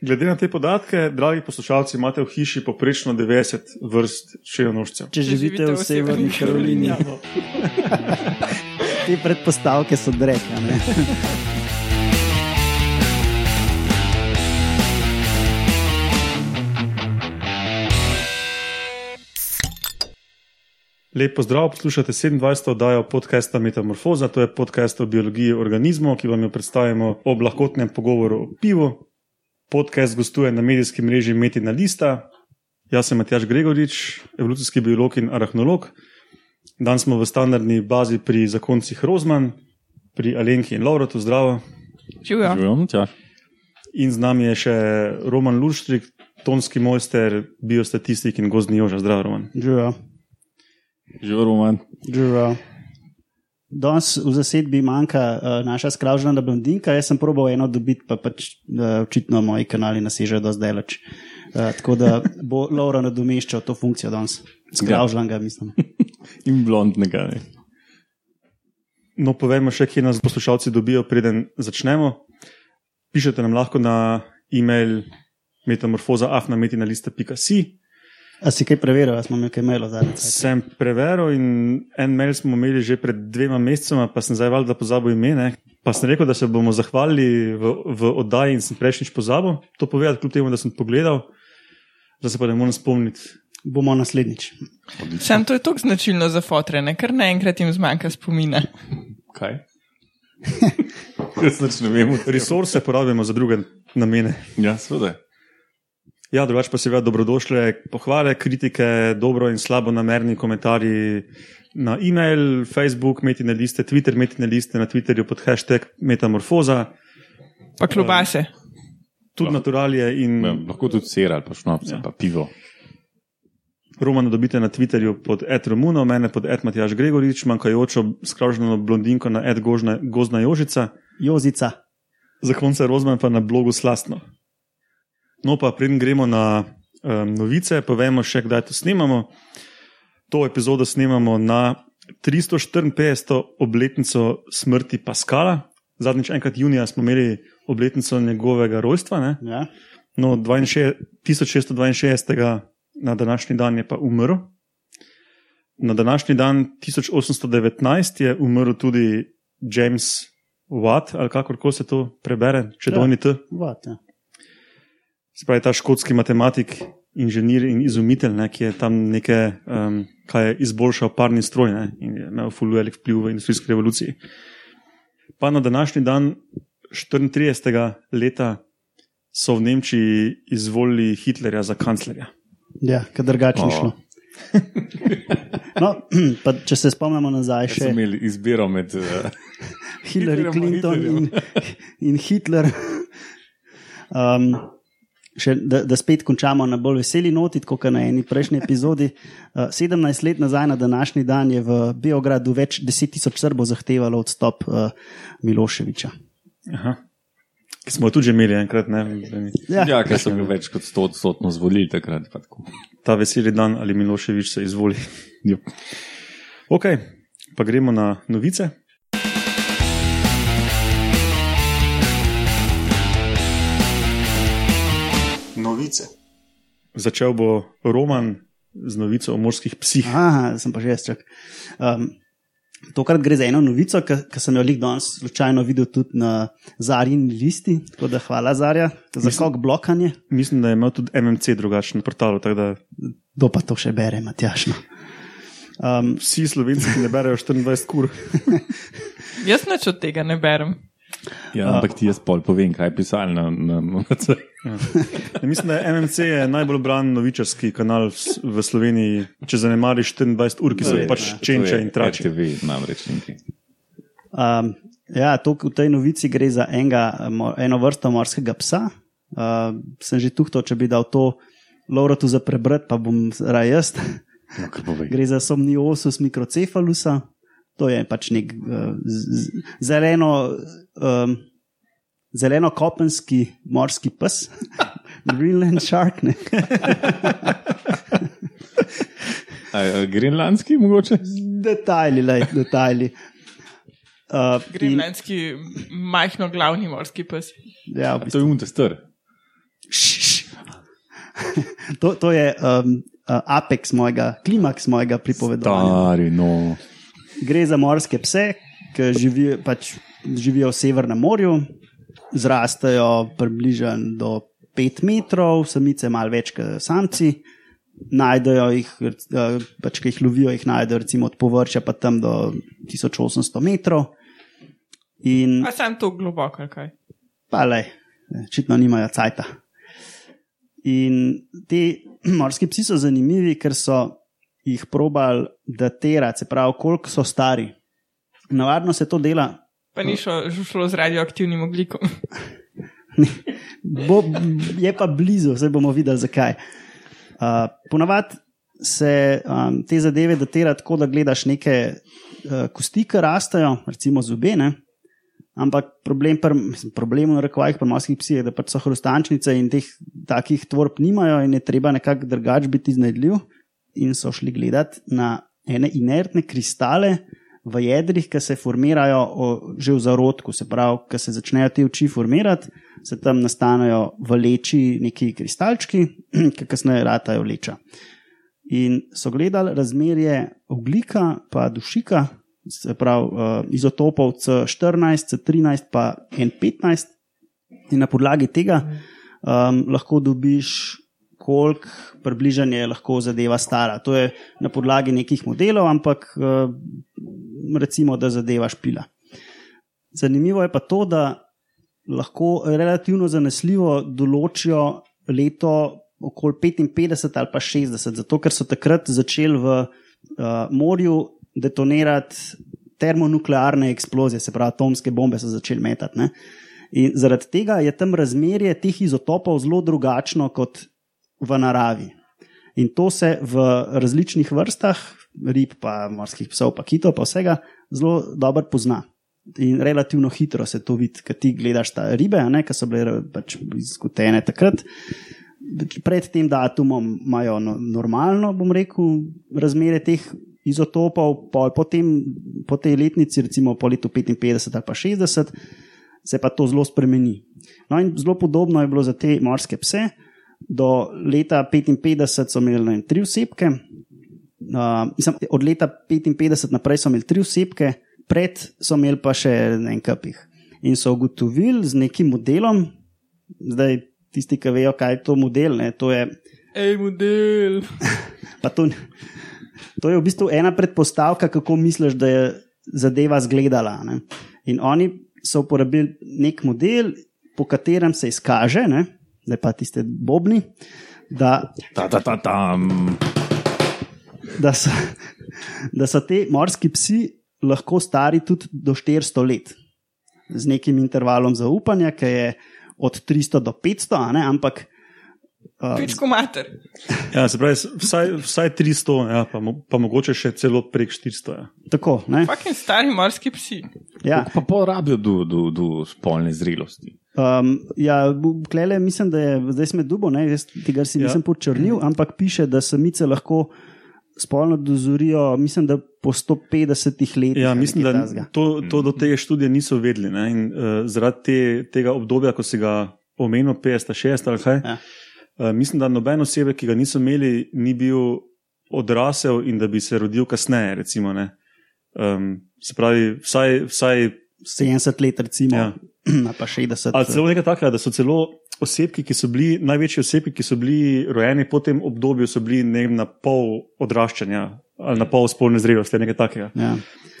Glede na te podatke, dragi poslušalci, imate v hiši poprečno 90 vrst čejonožcev. Če živite v Severni Karolini, te predpostavke so dreke. ne. Lep pozdrav, poslušate 27. oddajo podcasta Metamorfoza, to je podcast o biologiji organizmov, ki vam jo predstavljamo ob lahkotnem pogovoru o pivu. Podcast gostuje na medijski mreži Metina Lista. Jaz sem Matjaš Gregorič, evolucijski biolog in arahnolog. Danes smo v standardni bazi pri zakoncih Rozman, pri Alenki in Laurotu, zdravo. Živijo. Živim, tja. In z nami je še Roman Lurštrik, tonski mojster, biostatistik in gozdni joža. Zdravo, Roman. Živijo. Živijo, Roman. Živijo. Danes v zasedbi manjka uh, naša skravžna blondinka, jaz sem probal eno dobiti, pa pač uh, očitno moji kanali nasežejo do zdaj leč. Uh, tako da bo Laura nadomeščal to funkcijo danes. Skravžnega, mislim. In blondnega. Ne. No, povejmo še, kje nas poslušalci dobijo, preden začnemo. Pišete nam lahko na e-mail metamorfoza.afnametina.si. A si kaj preveril, ali smo imeli kaj mailo zadnjič? Sem preveril in en mail smo imeli že pred dvema mesecema, pa sem zdaj valjda pozabil ime. Ne? Pa sem rekel, da se bomo zahvalili v, v oddaji in sem prejšnjič pozabil to povedati, kljub temu, da sem pogledal. Zdaj se pa ne morem spomniti. Bomo naslednjič. Sam to je tako značilno za fotrene, ker naenkrat jim zmanjka spomina. Kaj? Jaz ne vem. Resurse porabimo za druge namene. Ja, seveda. Ja, drugače pa seveda dobrodošle pohvale, kritike, dobro in slabo namerni komentarji na e-mail, Facebook, metine liste, Twitter, metine liste na Twitterju pod hashtag Metamorfoza, Pa klobase. tudi naturalije in Ja, lahko tudi ser ali pa šnopce, Ja. pa pivo. Romano dobite na Twitterju pod Edromuno, mene pod Edmatjaš Gregorič, manjkajočo skroženo blondinko na Ed Gožna, Gozna Jožica, Jozica. za konca Rozman pa na blogu Slastno. No, pa preden gremo na um, novice, povemo še, kdaj to snemamo. To epizodo snemamo na 354. obletnico smrti Paskala. Zadnjič, enkrat junija, smo imeli obletnico njegovega rojstva. Ne? Ja. No, 62 1662. na današnji dan je pa umrl. Na današnji dan 1819 je umrl tudi James Watt, ali kako se to prebere, če Ja. dojni T. Vat, ja. Se pravi, ta škotski matematik, inženir in izumitelj, ne, ki je tam nekaj, um, kaj je izboljšal parni stroj ne, in je imel ful velik vpliv v industrijski revoluciji. Pa na današnji dan, 34. leta, so v Nemčiji izvolili Hitlerja za kanclerja. ja ker drugače ni O. šlo. No, pa če se spomnimo nazaj, Še smo imeli izbiro med. Uh, Hillary Clinton in, in Hitler. Um, še, da, da spet končamo na bolj veseli noti, kot na eni prejšnji epizodi. Uh, 17 let nazaj, na današnji dan, je v Beogradu več deset tisoč Srbov zahtevalo odstop uh, Miloševiča. Aha. Ki smo tudi že imeli enkrat, ne? Ja, ja, ker so bili več kot 100 odstotno zvolili takrat. pa tako. ta veseli dan ali Miloševič se izvoli. Ja. Ok, pa gremo na novice. Novice. Začel bo Roman z novico o morskih psih. Aha, sem pa že jaz čak. Um, tokrat gre za eno novico, ki sem jo lik danes slučajno videl tudi na Zarjini listi. Tako da hvala Zarja za skok blokanje. Mislim, da je imel tudi MMC drugačen portal, tako da Kdo pa to še bere, Matjašno. Um, vsi slovenci, ne berejo 24 kur. Jaz nič od tega ne berem. Ja, ampak ti jaz pol povem, kaj je pisal na, na MMC. Ja, mislim, da je MMC je najbolj bran novičarski kanal v Sloveniji, če zanemariš 24 ur, ki so pač čenče in trači. TV namreč nekaj. Um, ja, to, v tej novici gre za enega, eno vrsto morskega psa. Uh, sem že tuhto, če bi dal to Laurotu za prebrati, pa bom raje jaz. No. Gre za somniosus microcefalusa. To je pač nek uh, z- z- zeleno, um, zeleno kopenski morski pes, Greenland shark. Ne? A, Grenlandski mogoče? Detajli, lej, detajli. Uh, in- Grenlandski, majhno glavni morski pes. ja, v To je unta star. to, to je um, uh, apex mojega, klimaks mojega pripovedovanja. Stari, no. Gre za morske pse, ki živijo, pač, živijo v Severnem morju, zrastejo približno do 5 metrov, samice malo več kot samci. Najdejo jih, eh, pač, ki jih lovijo, jih najdejo recimo od površja pa tam do 1800 metrov. In Pa sem to globoko, kaj? pa le, očitno nimajo cajta. In ti morski psi so zanimivi, ker so jih probali datirati, se pravi, koliko so stari. Navadno se to dela, Pa ni šlo, šlo z radioaktivnim oglikom. bo, je pa blizu, zdaj bomo videli zakaj. Uh, ponavadi se um, te zadeve datira tako, da gledaš neke uh, kosti, ki rastejo, recimo zubene. Ampak problem, pr, mislim, problem v rekvajih pri morskih psih je, da pač so hrustančnice in teh takih tvorb nimajo in je treba nekako drugače biti iznajdljiv. In so šli gledati na ene inertne kristale v jedrih, ki se formirajo o, že v zarodku, se pravi, ki se začnejo te oči formirati, se tam nastanejo vleči neki kristalčki, ki kasneje ratajo leča. In so gledali razmerje oglika pa dušika, se pravi uh, izotopov C14, C13 pa N15, in na podlagi tega um, lahko dobiš, koliko približanje je lahko zadeva stara. To je na podlagi nekih modelov, ampak uh, recimo, da zadeva špila. Zanimivo je pa to, da lahko relativno zanesljivo določijo leto okoli 55 ali pa 60, zato ker so takrat začeli v uh, morju detonirati termonuklearne eksplozije, se pravi, atomske bombe so začeli metati. Ne? In zaradi tega je tam razmerje teh izotopov zelo drugačno kot v naravi. In to se v različnih vrstah, rib, pa morskih psov, pa kitov, pa vsega, zelo dobro pozna. In relativno hitro se to vidi, ker ti gledaš ta ribe, ki so bile pač izkutene takrat. Pred tem datumom imajo no, normalno, bom rekel, razmere teh izotopov, po, po, tem, po tej letnici, recimo po letu 55 ali pa 60, se pa to zelo spremeni. No, in zelo podobno je bilo za te morske pse. Do leta 55 so imeli ne, tri osebke, uh, mislim, od leta 55 naprej so imeli tri osebke, pred so imeli pa še en kapih. In so ugotovili z nekim modelom, zdaj tisti, ki vejo, kaj je to model, ne, to je. Ej, model. To, to je v bistvu ena predpostavka, kako misliš, da je zadeva izgledala. Ne. In oni so uporabili nek model, po katerem se izkaže, ne, da pa tiste bobni, da, Ta, ta, ta, tam. da, so, da so te morski psi lahko stari tudi do 400 let, z nekim intervalom zaupanja, ki je od 300 do 500, a ne, ampak. Pičko mater. Ja, se pravi, vsaj, vsaj 300, ja, pa, mo- pa mogoče še celo prek 400. Ja. tako, ne? Fucking stari morski psi. Ja, Pa pol rabijo do, do, do spolne zrelosti. um, ja klele, mislim, da je zdaj sme dubo, ne, jaz tega si Ja. nisem počrnil, ampak piše, da samice lahko spolno dozorijo, mislim, da po 150 letih. Ja, mislim, da to, to do te študije niso vedeli. Ne? In uh, zaradi te, tega obdobja, ko si ga omenil, 50-60 ali kaj, Ja. Uh, mislim, da noben osebe, ki ga niso imeli, ni bil odrasel in da bi se rodil kasneje. Recimo, ne. um, se pravi, vsaj. vsaj 70 let, recimo, Ja. pa 60. Ali celo nekaj takega, da so celo osebki, ki so bili, največji osebki, ki so bili rojeni po tem obdobju, so bili ne vem, na pol odraščanja ali na pol spolne zrelosti, nekaj takega. Ja.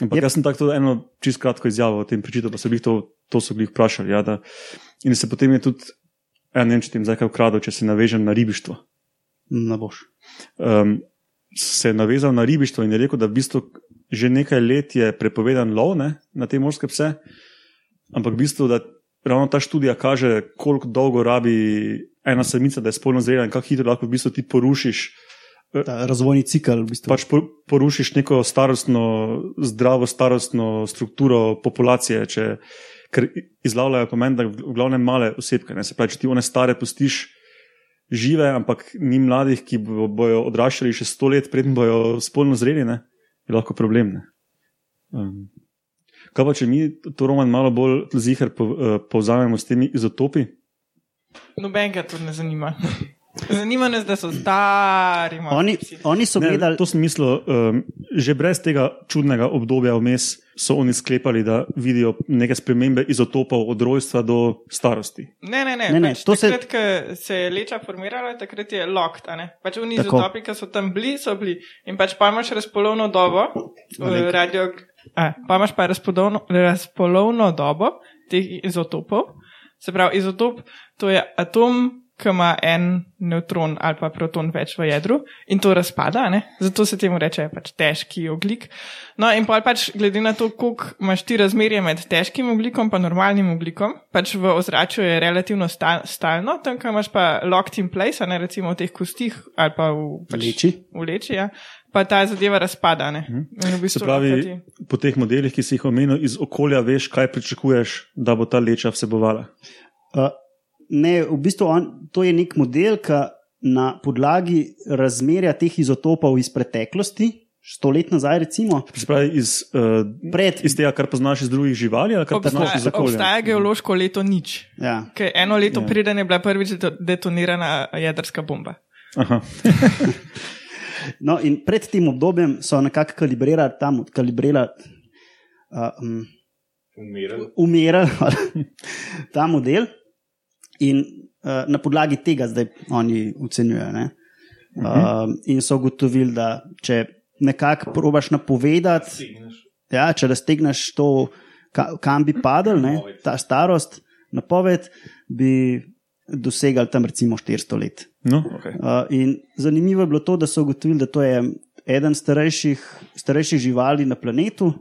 Ampak jaz sem tako eno čisto kratko izjavo o tem prečital, pa so bili to, to so bili vprašali. Ja, da, in se potem je tudi, ja, ne vem, če ti zdaj kaj ukradel, če se navežem na ribištvo. Ne boš. Um, se je navezal na ribištvo in je rekel, da v bistvu že nekaj let je prepovedan lov ne, na te morske pse, ampak v bistvu, da ravno ta študija kaže, koliko dolgo rabi ena samica, da je spolno zrela in kako hitro lahko v bistvu ti porušiš. Ta razvojni cikl, v bistvu. Pač por- porušiš neko starostno, zdravo starostno strukturo populacije, če, ker izlavljajo pomen, da v glavnem male osebke. Ne? Se pravi, če ti one stare pustiš žive, ampak ni mladih, ki bo- bojo odraščali še sto let, preden bojo spolno zreli, ne? je lahko problem. Ne? Um. Kaj pa, če mi to roman malo bolj zihar uh, povzamemo s temi izotopi? Nobenega to ne zanima. Zanima nas, da so stari. Oni, oni so Ne, gledali, to sem mislil, um, že brez tega čudnega obdobja vmes so oni sklepali, da vidijo neke spremembe izotopov od rojstva do starosti. Ne, ne, ne. Ne, ne, pač to se- takrat, ko se je leča formirala, takrat je locked. a ne. Pač Tako. izotopi, ki so tam bili, so bili. In pač pa imaš razpolovno dobo, eh, radio, a, pa imaš pa razpolovno dobo teh izotopov. Se pravi, izotop to je atom, ki ima en nevtron ali pa proton več v jedru in to razpada, a ne? zato se temu reče pač težki oglik. No, in pa pač glede na to, koliko imaš ti razmerje med težkim oglikom in normalnim oglikom, pač v ozračju je relativno sta, stalno, tam, ko imaš pa locked in place, a ne recimo v teh kostih ali pa v, pač, Leči. v leči, ja, pa ta zadeva razpada. Ne? In v Se bistvu pravi, lahko ti- po teh modelih, ki si jih omenil, iz okolja veš, kaj pričakuješ, da bo ta leča vsebovala. uh, ne, v bistvu on, to je nek model, ki na podlagi razmerja teh izotopov iz preteklosti, sto let nazaj, recimo, Se pravi, iz, uh, pred. iz tega, kar poznaš iz drugih živali, ali kar poznaš iz Obstaja, okolja. obstaja geološko leto nič. Ja. Ker eno leto Ja. preden je bila prvič deto- detonirana jedrska bomba. Aha. No, in pred tem obdobjem so nekako kalibrirali tam, kalibrirali. Uh, um, Umirali. umirali ta model, in uh, na podlagi tega zdaj oni ocenjujejo. Ne? Uh, in so ugotovili, da če nekako probaš napovedati, ja, če raztegneš to, ka, kam bi padel, ne, ta starost, napoved, bi dosegali tam recimo 400 let. No, okay. Uh, in zanimivo je bilo to, da so ugotovili, da to je eden starejših, starejših živali na planetu,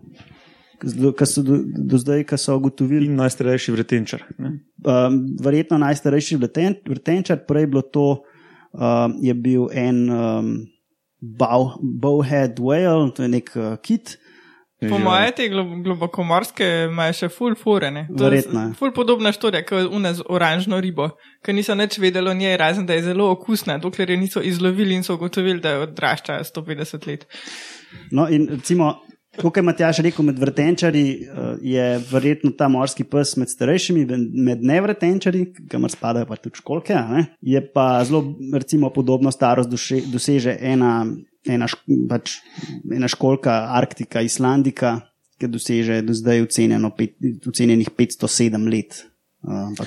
ki so do, do zdaj, ki so ugotovili, In najstarejši vretenčar. Ne? um, verjetno najstarejši vrten, vrtenčar, prej je bilo to, um, je bil en um, bow, bowhead whale, to je nek uh, kit. Po mojem, te glo- globokomorske imajo še full furene. Verjetno, ja. Ful podobna štorija, kot une z oranžno ribo, ki niso nič vedeli o njej, razen da je zelo okusna, dokler je niso izlovili in so ugotovili, da odrašča 150 let. No, in recimo, kot je Matjaš rekel, med vrtenčari uh, je verjetno ta morski pes med starejšimi, med nevrtenčari, kamor spadajo pa tudi školke. Je pa zelo, recimo, podobno starost doše, doseže ena, ena, šk, pač, ena školka Arktika, Islandika, ki doseže do zdaj ocenjeno pet, ocenjenih 507 let.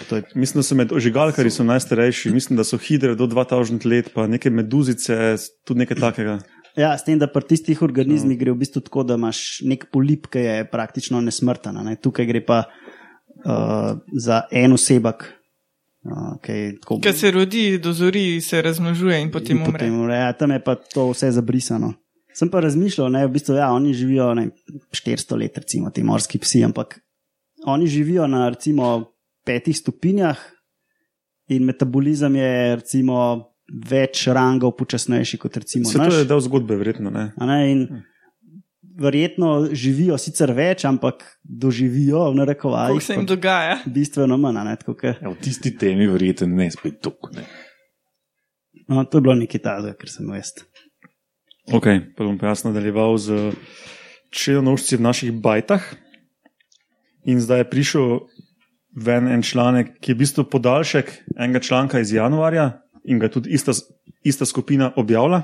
To je Mislim, da so med ožigalkarji najstarejši, mislim, da so hidre do 2000 let, pa neke meduzice, tudi nekaj takega. Ja, s tem, da pri tistih organizmih gre v bistvu tako, da imaš nek polip, ki je praktično nesmrten. Ne? Tukaj gre pa uh, za en osebek, uh, je tako. Ker se rodi, dozori, se razmnožuje in potem in umre. potem umre. Ja, tam je pa to vse zabrisano. Sem pa razmišljal, da v bistvu, ja, oni živijo ne, 400 let, recimo ti morski psi, ampak oni živijo na recimo petih stopinjah in metabolizem je recimo več rangov počasnejši kot recimo Vse naš. to je del zgodbe, verjetno. Ne? A Ne, in verjetno živijo sicer več, ampak doživijo v narekovajih se jim dogaja? bistveno manj. a Ne, tako, ke, Ja, v tisti temi verjetno ne spet. Ne. no, to je bilo nekaj tazga, ker sem vest. Ok, pa bom pa jaz nadaljeval z črnonožci v naših bajtah. In zdaj je prišel ven en članek, ki je v bistvu podaljšek enega članka iz januarja in ga je tudi ista, ista skupina objavila.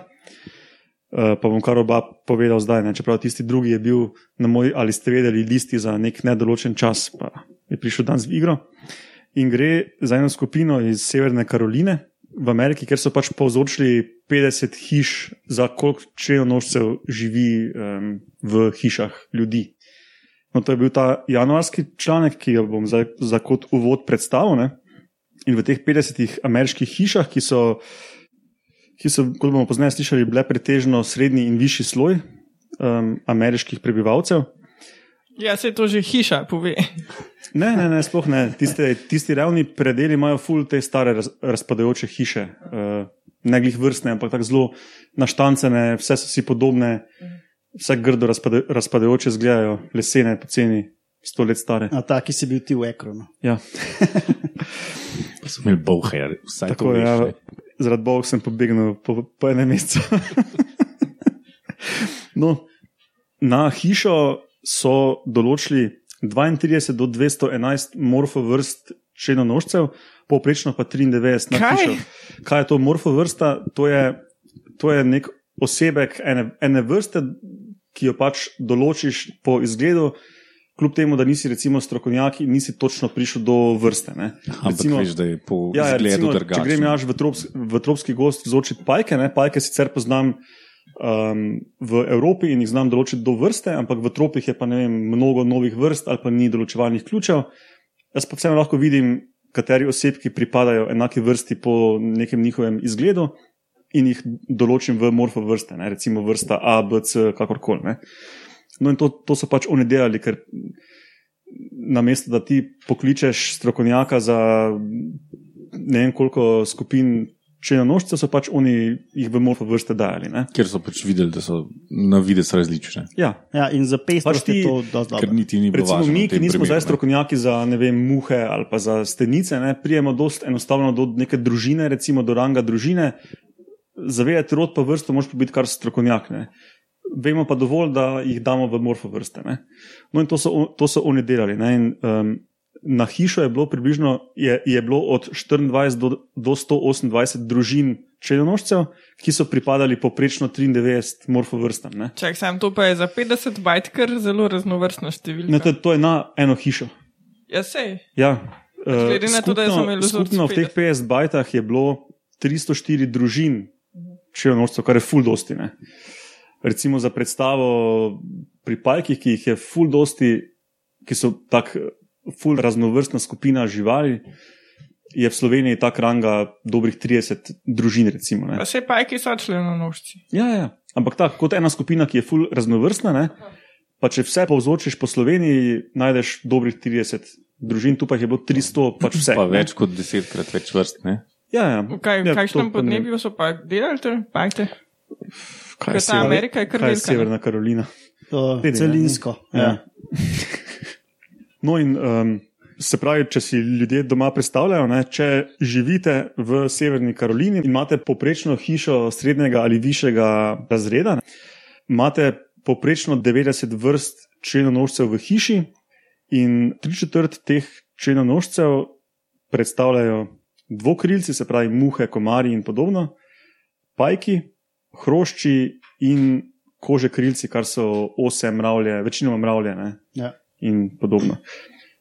Uh, pa bom kar oba povedal zdaj, ne? čeprav tisti drugi je bil na moj ali ste vedeli listi za nek nedoločen čas, pa je prišel danes v igro. In gre za eno skupino iz Severne Karoline v Ameriki, ker so pač povzročili 50 hiš, za koliko črnonožcev živi um, v hišah ljudi. No, to je bil ta januarski članek, ki ga bom zdaj za kot uvod predstavil. In v teh 50 ameriških hišah, ki so, ki so kot bomo pozneje slišali, bile pretežno srednji in višji sloj um, ameriških prebivalcev. Ja, se to že hiša, pove. Ne, ne, ne sploh ne. Tiste, tisti ravni predeli imajo ful te stare raz, razpadajoče hiše. Uh, ne glih vrstne, ampak tako zelo naštancene, vse so si podobne, vse grdo razpada, razpadajoče zgledajo, lesene, poceni, sto let stare. A taki si bil ti v ekranu. Ja, Pa so imeli bohe, vsaj tako veš. Ja, ne. zaradi Boga sem pobegnil po, po enem mesecu. no, na hišo so določili 32 do 211 morfovrst črnonožcev, povprečno pa 93 na Kaj? hišo. Kaj je to morfovrsta? To je, to je nek osebek ene, ene vrste, ki jo pač določiš po izgledu, kljub temu, da nisi recimo strokovnjak in nisi točno prišel do vrste. Ne. Ampak recimo, veš, da je po Ja, ja, zgledu recimo, če drugačen. grem jaz v, trops, v tropski gost zočiti pajke, ne, pajke sicer poznam um, v Evropi in jih znam določiti do vrste, ampak v tropih je pa ne vem, mnogo novih vrst ali pa ni določevalnih ključev. Jaz pa vseeno lahko vidim, kateri osebki pripadajo enaki vrsti po nekem njihovem izgledu in jih določim v morfo vrste, ne, recimo vrsta A, B, C, kakorkoli. No, in to, to so pač oni delali, ker namesto da ti pokličeš strokovnjaka za ne vem koliko skupin črnonožcev, so pač oni jih v morfo vrste dajali. Ne? Ker so pač videli, da so na videz različne. Ja, Ja, in za pestrost Pač ti- je to dosti Ker dobro. niti ni bilo Recimo mi, ki nismo primeru, zdaj strokovnjaki za ne vem, muhe ali pa za stenice, ne, prijemo dosti enostavno do neke družine, recimo do ranga družine. Zavedati rod pa vrsto, moraš pa biti kar strokovnjak. Ne. Vemo pa dovolj, da jih damo v morfo vrste. Ne. No, in to so, to so oni delali. Ne. In, um, na hišo je bilo približno je, je bilo od 24 do, do 128 družin črnonožcev, ki so pripadali poprečno 93 morfo vrstam. Ne. Čak, sam to pa je za 50 bajt, kar zelo raznovrstna številka. Ne, to, to je na eno hišo. Ja, sej. Ja, glede na to, skupno, skupno v teh 50 bajtah je bilo 304 družin, če je nočto, kar je full dosti. Ne. Recimo za predstavo pri pajkih, ki jih je full dosti, ki so tako full raznovrstna skupina živali, je v Sloveniji tak ranga dobrih 30 družin. Recimo, ne. Pa še pajki so členonožci. Ja, ja. Ampak tako, kot ena skupina, ki je full raznovrstna, ne, pa če vse povzročiš po Sloveniji, najdeš dobrih 30 družin, tu pa je bilo 300, pač vse. Pa ne. več kot desetkrat več vrst. Ne? Ja, ja. V kaj, ja, ja, kakšnem to pa ne- podnebju so pa delali te pajke? Kaj je ta sever- Amerika je kar Kaj je velika, ne? Severna Karolina? To ne? Celinsko. Ja. Ja. No, in um, se pravi, če si ljudje doma predstavljajo, ne, če živite v Severni Karolini in imate poprečno hišo srednjega ali višjega razreda, ne, imate poprečno 90 vrst črnonožcev v hiši, in tri četrt teh črnonožcev predstavljajo dvokrilci, se pravi muhe, komarji in podobno, pajki, hrošči in kože krilci, kar so ose mravlje, večinoma mravlje. Ne, Ja. in podobno.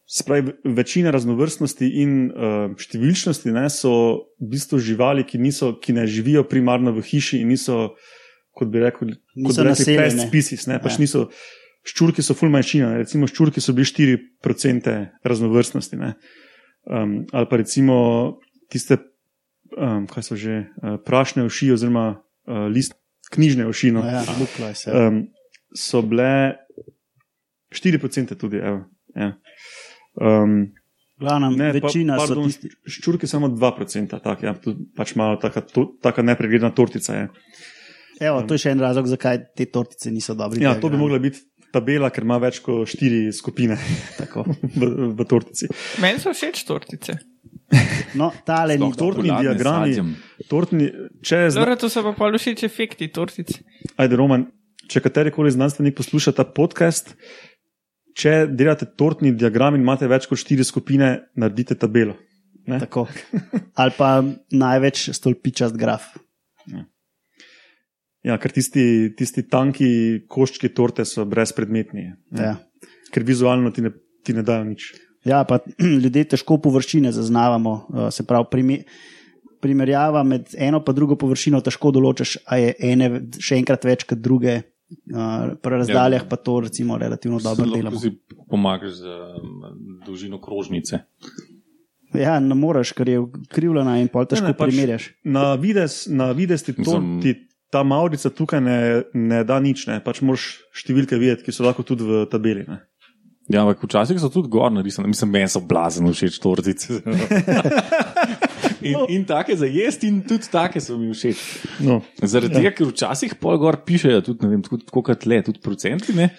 Spravi, večina raznovrstnosti in uh, številčnosti ne, so v bistvu živali, ki, niso, ki ne živijo primarno v hiši in niso, kot bi rekel, kot bi rekli, pest species. Ne, pač Ja. niso, ščurki so ful manjšina, ne, recimo ščurki so bili 4% raznovrstnosti. Ne, um, ali pa recimo tiste, um, kaj so že, uh, prašne uši oziroma uh, list, knjižne uši. No, Ja, lukla se. um, so bile 4% tudi. Evo, ja. um, Glavnem, ne, večina pa, so pardon, tisti. Ščurke samo 2%, tak, ja, pač malo taka, to, taka nepregledna tortica je. Evo, to je še en razlog, zakaj te tortice niso dobre. Ja, to bi mogla biti tabela, ker ima več kot 4 skupine Tako. v, v tortici. Meni so všeč tortice. No, tale ni. Tortni diagrami. Tortni, če je zna, Zelo to so pa pol všeč efekti tortic. ajde, Roman, če katerikoli znanstvenik posluša ta podcast, če delate tortni diagram in imate več kot 4 skupine, naredite tabelo. Ne? Tako. Ali pa največ stolpičast graf. Ja, ker tisti, tisti tanki koščki torte so brezpredmetni, ne? Ja. ker vizualno ti ne, ti ne dajo nič. Ja, pa ljudje težko površine zaznavamo. uh, Se pravi, prime, primerjava med eno in drugo površino težko določiš, a je ene še enkrat več kot druge. Uh, pri razdaljah pa to recimo relativno dobro Lahko delamo. si pomagaš z um, dolžino krožnice. Ja, ne moreš, ker je krivljena in pol težko Ne, ne, pač- primerjaš. Na vides, na vides ti, to, Mislim- ti ta maurica tukaj ne, ne da nič, ne? pač moraš številke videti, ki so lahko tudi v tabeli. Ne? Ja, ampak včasih so tudi gor narisane, mislim, meni so blazno všeč tortice. in, in take za jesti, in tudi take so mi všeč. No, Zaradi tega, ker včasih pol gor pišejo tudi, ne vem, tako tako kot le, tudi procenti. Ne?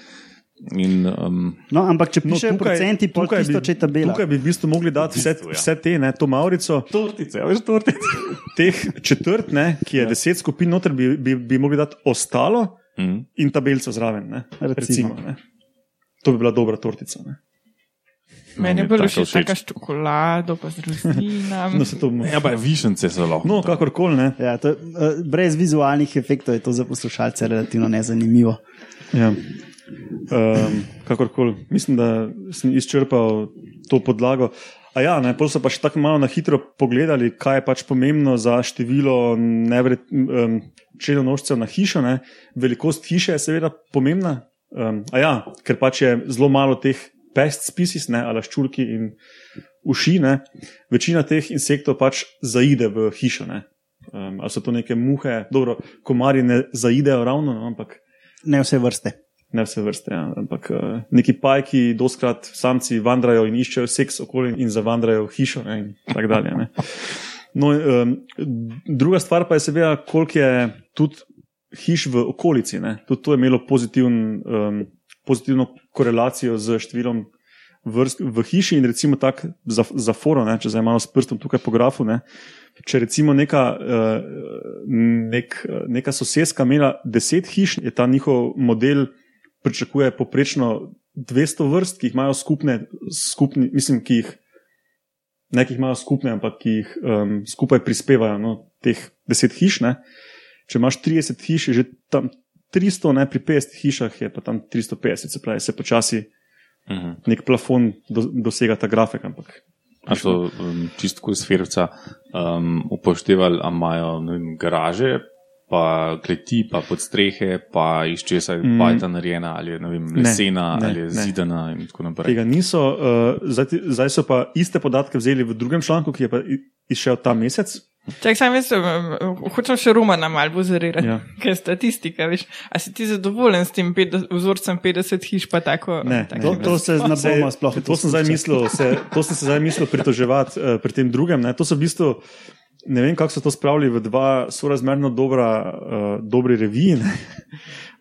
In, um, No, ampak če no, pišejo procenti, pol tisto, bi, če tabela. tukaj bi v bistvu mogli dati vse, ja. vse te, ne, to maurico, tortice, a veš, tortice. teh četrt, ne, ki je ja. deset skupin noter, bi, bi, bi mogli dati ostalo Mm. in tabelico zraven. Ne, Recimo. recimo, ne. To bi bila dobra tortica. Ne. Meni je je bilo všeč. taka s čokolado, pa z rožninami. No, to, Ja, pa višence so lahko. no kakorkoli ne. Ja, to, uh, brez vizualnih efektov je to za poslušalce relativno nezanimivo. Ja. Um, kakorkoli, mislim, da sem izčrpal to podlago. A ja, ne, pol so pa še tako malo na hitro pogledali, kaj je pač pomembno za število nevred, um, črnonožcev na hišo. Ne. Velikost hiše je seveda pomembna. Um, a ja, ker pač je zelo malo teh pest species, ne, ali ščurki in uši. Ne. Večina teh insektov pač zaide v hišo. Ne. Um, ali so to neke muhe, dobro, komarji ne zaidejo ravno, no, ampak Ne vse vrste. ne vse vrste. Ja. Ampak uh, neki pajki, doskrat samci vandrajo in iščejo seks okoli in zavandrajo v hišo. Ne, in tako dalje. Ne. No, um, druga stvar pa je seveda, koliko je tudi hiš v okolici. Ne. Tudi to je imelo pozitiven, um, pozitivno korelacijo z številom vrst v hiši in recimo tako za, za foro, ne, če zdaj malo s prstom tukaj po grafu. Ne. Če recimo neka, uh, nek, neka sosedska imela deset hiš, je ta njihov model pričakuje poprečno 200 vrst, ki jih imajo skupne, skupni, mislim, ki jih ne, ki jih imajo skupne, ampak ki jih um, skupaj prispevajo, no, teh 10 hiš. Ne. Če imaš 30 hiš, je že tam 300, ne, pri 50 hišah je pa tam 350, se pravi, se počasi Mhm. nek plafon do, dosega ta grafik. Ampak A so um, čisto iz Ferca um, upoštevali, ali imajo ne vem, garaže, pa kleti, pa podstrehe, pa iz česa je Mm. bajta narejena, ali je ne vem, Ne, lesena, ne, ali je ne. zidana in tako naprej. tega niso, uh, zdaj, zdaj so pa iste podatke vzeli v drugem članku, ki je pa izšel ta mesec. Čak, sam jaz, eh, hočem še Romana malo bozerirati, Ja. ja. ker je statistika, veš. A si ti zadovoljen s tem pet, vzorcem 50 hiš, pa tako? Ne, taki To, ne. to se ne bomo sploh to, sem zdaj mislil, se, to sem se zdaj mislil pritoževati uh, pri tem drugem. Ne. To so v bistvu, ne vem, kako so to spravili v dva sorazmerno dobra, uh, dobri reviji.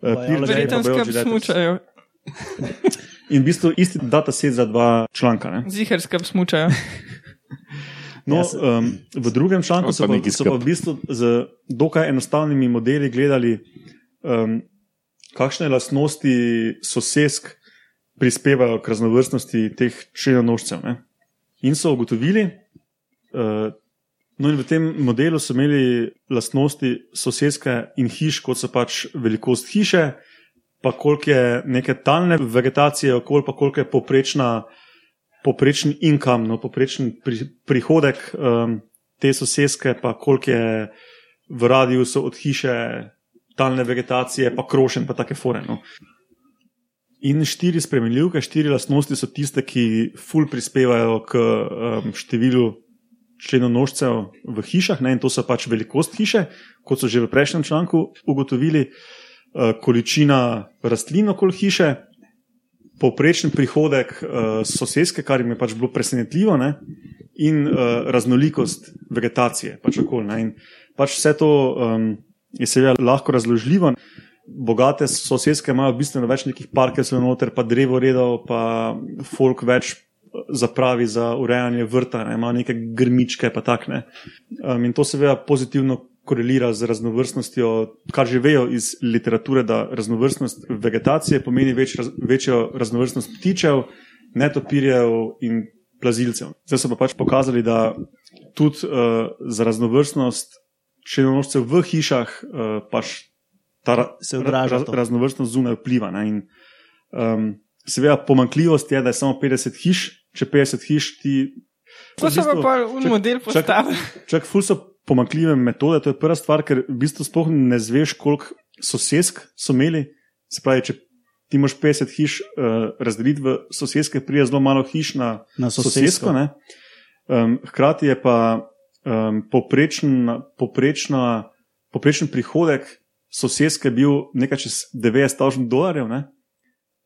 pa Verjetno skrb smučajo, In v bistvu isti dataset za dva članka. Ne. zihar skrb smučajo. No, Ja, se- um, v drugem članku so pa, so pa v bistvu z dokaj enostavnimi modeli gledali, um, kakšne lastnosti sosesk prispevajo k raznovrstnosti teh črnonožcev. Ne? In so ugotovili, uh, no in v tem modelu so imeli lastnosti soseske in hiš, kot so pač velikost hiše, pa koliko je neke talne vegetacije, okoli pa koliko je poprečna poprečen income, no, poprečen pri, prihodek um, te sosedske, pa koliko je v radiusu od hiše talne vegetacije, pa krošen, pa take fore. No. In štiri spremenljivke, štiri lastnosti so tiste, ki ful prispevajo k um, številu členonožcev v hišah, ne, in to so pač velikost hiše, kot so že v prejšnjem članku ugotovili, uh, količina rastlin okoli hiše, povprečen prihodek uh, sosedske, kar jim je pač bilo presenetljivo, ne? in uh, raznolikost vegetacije. Pač okoli, ne? in pač vse to um, je seveda lahko razložljivo. Bogate sosedske imajo bistveno več nekih parkov, so noter, pa drevoredov, pa folk več zapravi za urejanje vrta, ne? imajo neke grmičke, pa tak ne. Um, in to seveda pozitivno korelira z raznovrstnostjo, kar že vejo iz literature, da raznovrstnost vegetacije pomeni več, raz, večjo raznovrstnost ptičev, netopirjev in plazilcev. Zdaj so pa pač pokazali, da tudi uh, za raznovrstnost črnonožcev v hišah uh, pač ta ra, Se odraža ra, raznovrstnost zunaj vpliva. Ne? In, um, seveda, pomankljivost je, da je samo 50 hiš, če 50 hiš ti. To so pa un čak- model čak- postavili. Čak, ful so pomankljive metode, to je prva stvar, ker v bistvu sploh ne zveš, koliko sosedsk so imeli. Se pravi, če ti moš 50 hiš uh, razdeliti v sosedske, prije zelo malo hiš na, Na sosedsko. sosedsko. ne. Um, hkrati je pa um, poprečen, poprečna, poprečen prihodek sosedske bil nekaj čez 90 tisoč dolarjev. Ne.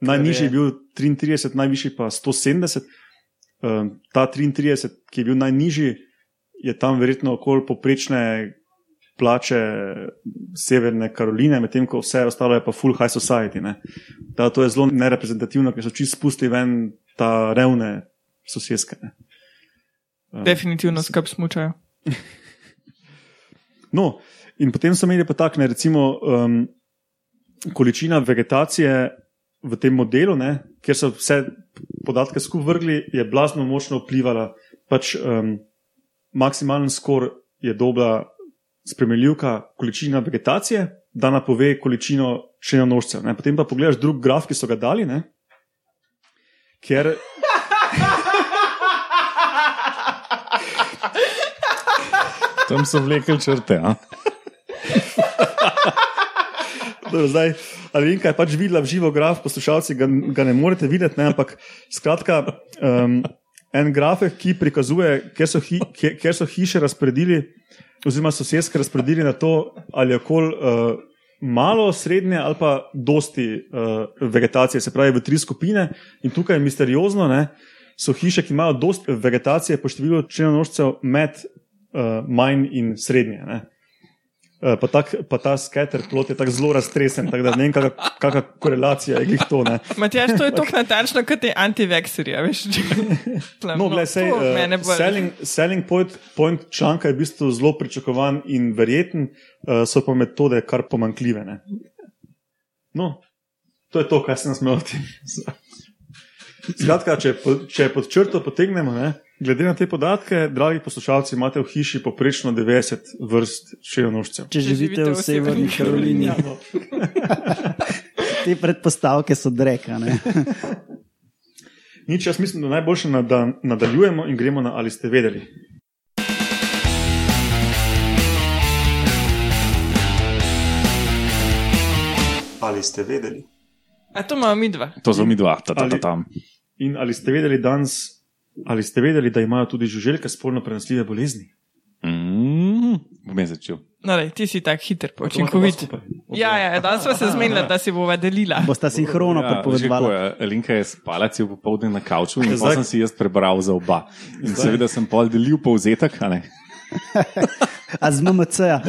Najnižji je bil 33, najvišji pa 170. Um, ta 33, ki je bil najnižji, je tam verjetno okoli poprečne plače Severne Karoline, medtem ko vse ostalo je pa full high society. ne. Da, to je zelo nereprezentativno, ker so čist spustili ven ta revne sosedske. Ne. Definitivno skrb smučajo. No, in potem so imeli pa tak, ne, recimo, um, količina vegetacije v tem modelu, ne, kjer so vse podatke skupaj vrgli, je blazno močno vplivala. Pač, um, maksimalen skor je dobra spremljivka količina vegetacije, da napove količino črnonožcev. Potem pa pogledaš drug graf, ki so ga dali, ne? ker. Tam so vlekli črte. Dobro, zdaj, ali vem, kaj pač videla v živo graf, poslušalci ga, ga ne morete videti, ne? ampak skratka, um, en grafik, ki prikazuje, kjer so, hi, kjer, kjer so hiše razporedili, oziroma sosedske razporedili na to, ali je kol uh, malo, srednje ali pa dosti uh, vegetacije, se pravi v tri skupine. In tukaj je misteriozno, ne? so hiše, ki imajo dosti vegetacije po številu črnonožcev med uh, manj in srednje. Ne? Eh, pa, tak, pa ta skater plot je tako zelo raztresen, tako da ne vem, kakšna korelacija je to. Matjaš, to je tako natančno, kot je antivekserija. no, gledaj, sej, uh, selling, selling point, point članka je v bistvu zelo pričakovan in verjeten, uh, so pa metode kar pomankljive. Ne? No, to je to, kar se nas moti. Skratka, če, če pod črto potegnemo, ne, glede na te podatke, dragi poslušalci, imate v hiši poprečno 90 vrst čejonožcev. Če živite v Severni Karolini, te predpostavke so drekane. Nič, jaz mislim, da najboljše, da nadaljujemo in gremo na ali ste vedeli. Ali ste vedeli? A to imamo mi dva. To so mi dva, ta, ta, ta, tam. In ali ste vedeli danes, ali ste vedeli, da imajo tudi žuželke spolno prenosljive bolezni? Mm, bom jaz začel. No, daj, ti si tako hiter, učinkovit. Ja, ja, danes smo se zmenili, da si bova delila. Bosta sinhrono Ja, ko je Linka je spala cel popoldne na kavču in zdaj sem si jaz prebral za oba. In seveda sem pol delil povzetek, a ne. A z MMC-ja.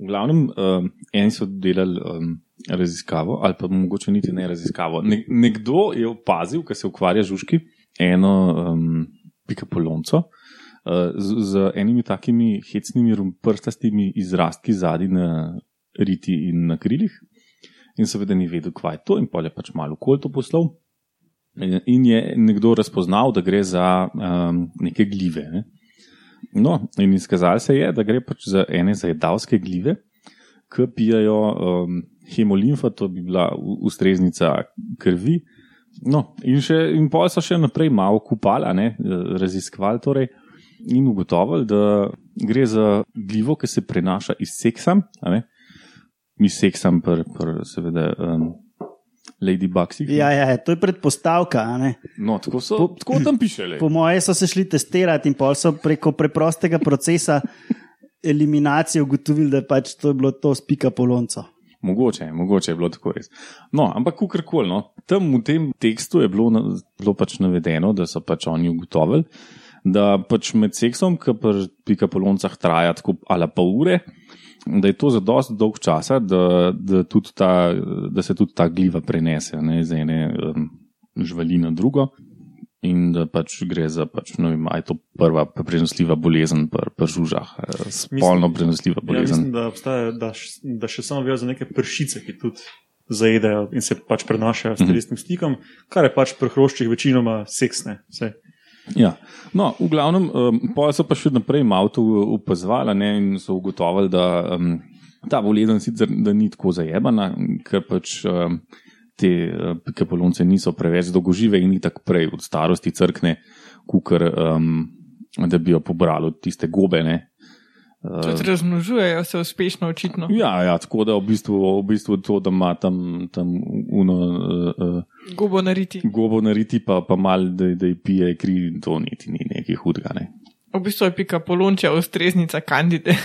V glavnem, um, eni so delali um, raziskavo, ali pa mogoče niti ne raziskavo. Ne, nekdo je opazil, ker se ukvarja žužki, eno um, pikapolonco uh, z, z enimi takimi hecnimi prstastimi izrastki zadnji na riti in na krilih. In seveda ni vedel, kaj je to, in pol je pač malo kol to poslal. In- je nekdo razpoznal, da gre za um, neke gljive. Ne? No, in izkazalo se je, da gre pač za ene zajedavske gljive, ki pijajo um, hemolimfa, to bi bila ustreznica krvi. No, in, še, in pol so še naprej malo kupali, a ne, raziskovali torej, in ugotovili, da gre za gljivo, ki se prenaša iz seksa. Mi seksam, pr, pr, seveda, um, Lady Bugsy. Ja, ja, to je predpostavka. No, tako, so, Po- tako tam piše. lej. Po moje so se šli testirati in pol so preko preprostega procesa eliminacije ugotovili, da pač to je bilo to spika polonco. Mogoče, mogoče je bilo tako res. No, ampak kakorkoli, no, tam v tem tekstu je bilo, na, bilo pač navedeno, da so pač oni ugotovili, da pač med seksom, ki pri pikapoloncah traja tako ali pol ure, da je to za dosti dolg časa, da, da, da se tudi ta gljiva prenese ne, iz ene um, živali na drugo. In da pač gre za, pač, ne vem, je to prva prenosljiva bolezen pri pr žužah, eh, spolno prenosljiva Ja, bolezen. mislim, da, obstaja, da, da še samo vejo za neke pršice, ki tudi zajedajo in se pač prenašajo s telesnim stikom, kar je pač pri hroščih večinoma seksne. Vse. Ja. No, v glavnem, um, pa so pa še naprej malo to opazovali ne, in so ugotovili, da um, ta bolezen sicer da ni tako zajebana, ker pač um, te uh, pikapolonce niso preveč dolgožive in tako prej od starosti crkne, kukar, um, da bi jo pobrali od tiste gobe. Ne. Tudi razmnožujejo se uspešno, očitno. Ja, ja, tako da v bistvu, v bistvu to, da ima tam, tam uno, uh, uh, Gobo nariti. gobo nariti, pa, pa mal, da, da ji pije kri, to niti ni nekaj hudega. Ne. V bistvu je pika polončja ustreznica kandide.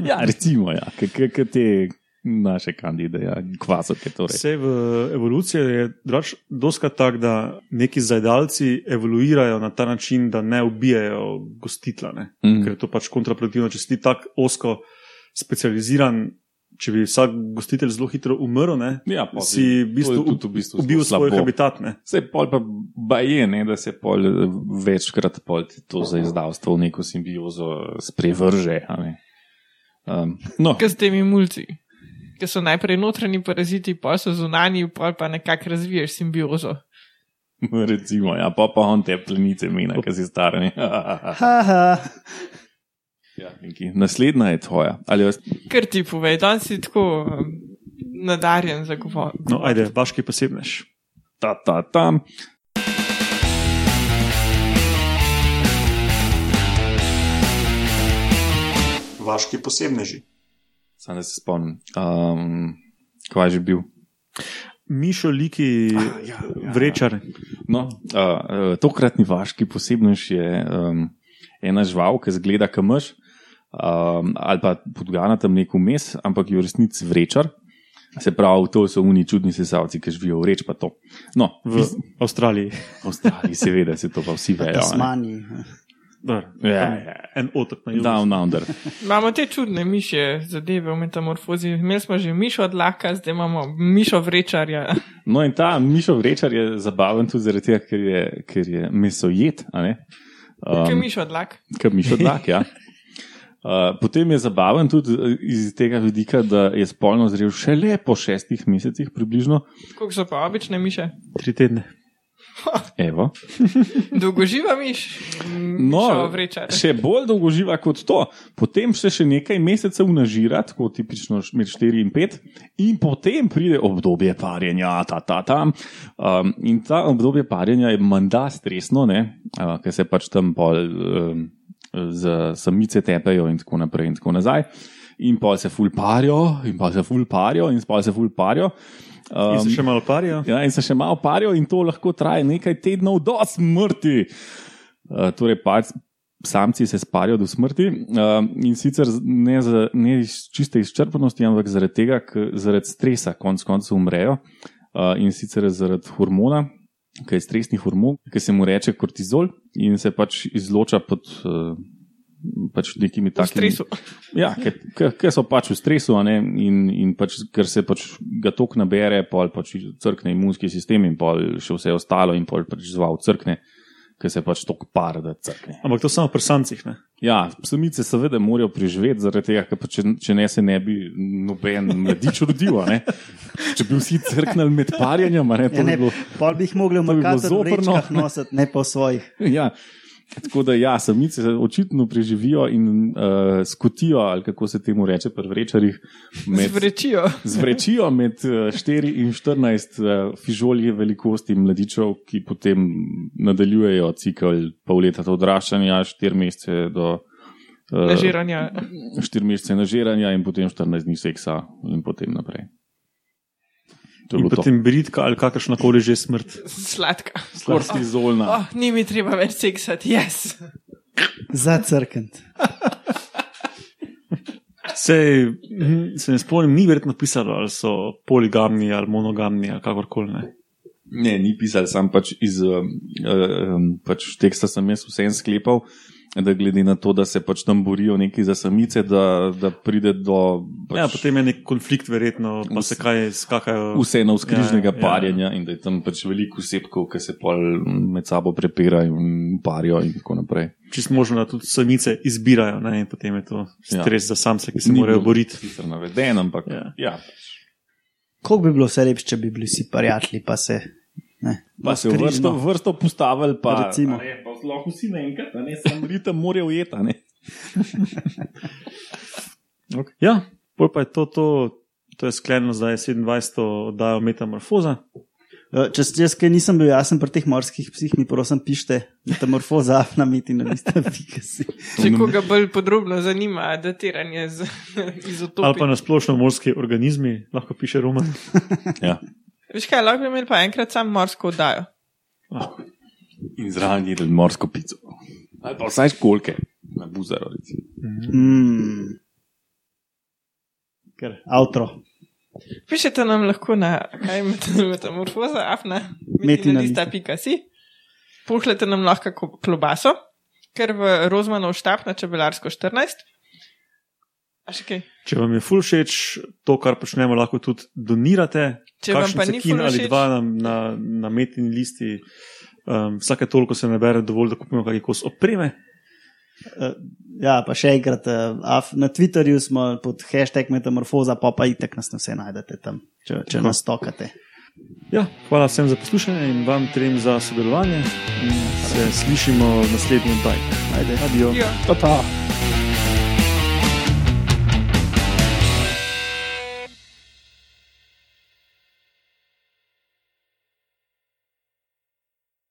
Ja, recimo, ja, kot te naše kandide, ja, kvasoke. Torej. Vse v evoluciji je drugač doska tak, da neki zajedalci evoluirajo na ta način, da ne ubijajo gostitla, ne? Mm. ker je to pač kontraproduktivno. Če si tako osko specializiran, če bi vsak gostitelj zelo hitro umrl, ne? Ja, pa si v bistvu, v bistvu ubil svoj slabo. habitat. Ne? Vse pol pa baje, ne, da se pol eh, večkrat pol to za izdavstvo v neko simbiozo sprevrže. a ne. Um, no, Kaj s temi mulci? Ki so najprej notranji paraziti, pa so zunanji, pa pa nekako razviješ simbiozo. Recimo, ja, pa pa on te plenice mena, ki si star. ja, nekaj. Naslednja je tvoja. Ali vas, Ker ti povej, da si tako um, nadarjen za govor. No, ajde, vaški posebnež. ta, ta, tam. Vaški posebneži. Sam se spomnim. Um, kaj je že bil? Mišo, liki, ja, ja. vrečar. No, uh, uh, tokratni vaški posebnež je um, ena žival, ki zgleda kamaš, um, ali pa podgana tam nek vmes, ampak je v resnici vrečar. Se pravi, to so oni čudni sesalci, ki živijo v reč, pa to. No, V Avstraliji. v Avstraliji, seveda, se to pa vsi vejo. ne. Dar, Ja. En otok na jugu. Down under. Imamo te čudne miše zadeve v metamorfozi. Imeli smo že mišo od laka, zdaj imamo mišo vrečarja. No, in ta Mišo Vrečar je zabaven tudi zaradi tega, ker je, ker je mesojet. a ne? Kaj Um, mišo od lak? Kot Mišo Dak, ja. Uh, potem je zabaven tudi eh, iz tega vidika, da je spolno zrel šele po šestih mesecih, približno. Koliko so pa obične miše? Tri tedne. Evo. Dolgoživa miš? No, Mišo vrečar. še bolj dolgo živa kot to. Potem se še nekaj mesecev nažira, tako tipično med 4 in 5, in potem pride obdobje parjenja, ta, ta, tam. Um, in ta obdobje parjenja je menda stresno, uh, ker se pač tam pol um, z samice tepejo in tako naprej in tako nazaj. In pa se ful parijo, in pa se ful parijo, in pa se ful parijo. In se še malo parijo. Ja, in se še malo parijo, in to lahko traja nekaj tednov do smrti. Uh, torej, pač, samci se sparijo do smrti uh, in sicer z- ne, za, ne iz čiste izčrpanosti, ampak zaradi tega, ker zaradi stresa, konc koncev umrejo uh, in sicer zaradi hormona. Ki je stresni hormon, ki se mu reče kortizol in se pač izloča pod uh, pač nekimi V takimi. stresu. Ja, ker so pač v stresu, a ne, in, in pač, ker se pač ga tok nabere, pol pač crkne imunski sistem in pol še vse ostalo, in pol pač zval crkne, ker se pač tok par, da crkne. Ampak to samo pri samcih. Ne? Ja, samice seveda morajo preživeti, zaradi tega, ker pa če, če ne se ne bi noben mladič rodil. a ne. Če bi vsi crknili med parjenjem, ne, to Ja, ne, bi bilo. pol bi jih mogli v bi Makaru v zoprno. vrečkah nositi, ne pa v svojih. Ja. Tako da, ja, samice očitno preživijo in uh, skotijo, ali kako se temu reče, pri vrečarjih. med- Zvrečijo. zvrečijo med eh, 4 in 14 eh, fižolje velikosti mladičev, ki potem nadaljujejo cikl pol leta odraščanja, 4 mesece do. eh, Nažiranja. 4 mesece nažiranja in potem 14 dni seksa in potem naprej. In potem bridka ali kakršna koli že smrt. Sladka. Kortizolna. Oh, ni mi treba več seksati, yes. Zacrkent. Sej, hm, se ne spomnim, ni verjetno pisalo, ali so poligamni ali monogamni ali kakorkoli. Ne. Ne, ni pisal, sam pač iz um, um, pač teksta sem jaz vsem sklepal, da glede na to, da se pač tam borijo neki za samice, da, da pride do. Pač, Ja, potem je nek konflikt, verjetno, pa se kaj skakajo. vse na vzkrižnega Ja, ja, ja. parjenja in da je tam pač veliko osebkov, ki se pol med sabo prepirajo in parijo in tako naprej. Čisto možno, da tudi samice izbirajo ne, in potem je to stres ja. za samce, ki se Ni morajo boriti. Sicer naveden, ampak Ja. ja. ja. Koliko bi bilo vse lepše, če bi bili vsi prijatelji, pa se. Ne, Pa se v vrsto, vrsto postavili, pa, Recimo. ne, pa lahko vsi naenkrat, ne samo ritem mora ujeta. ne. Okay. Ja, bolj pa je to, to, to je sklenjeno, zdaj je 27. oddajo Metamorfoza. Eh, Če jaz kaj nisem bil jasen pri teh morskih psih, mi prosim pišite metamorfoza na meti na lista. pika si. Če koga bolj podrobno zanima, datiranje z Ali pa izotopi. na splošno morski organizmi, lahko piše Roman. Ja. Veš kaj, lahko bi imeli pa enkrat sam morsko oddajo. Lahko. In zraven jedel morsko pico. Ali pa vsaj školke, na buzaro. recimo. Mm. Ker avtro. Pišete nam lahko na kaj met- metamorfoza, afna, Metina metina lista. lista, pika si. Pošljete nam lahko ko- klobaso, ker v Rozmanov štab na čebelarsko 14. A še kaj? Če vam je ful všeč to, kar počnemo, lahko tudi donirate. Če vam pa ni ful ali dva na, na, na metini listi, um, vsake toliko se nabere dovolj, da kupimo kakšen kos opreme. Uh, ja, pa še enkrat, uh, na Twitterju smo pod hashtag metamorfoza, pa pa itek nas vse najdete tam, če, če nas tokate. Ja, hvala vsem za poslušanje in vam trem za sodelovanje. In se slišimo v naslednjem oddaji. Ajde. Adijo. Ja. Pa ta.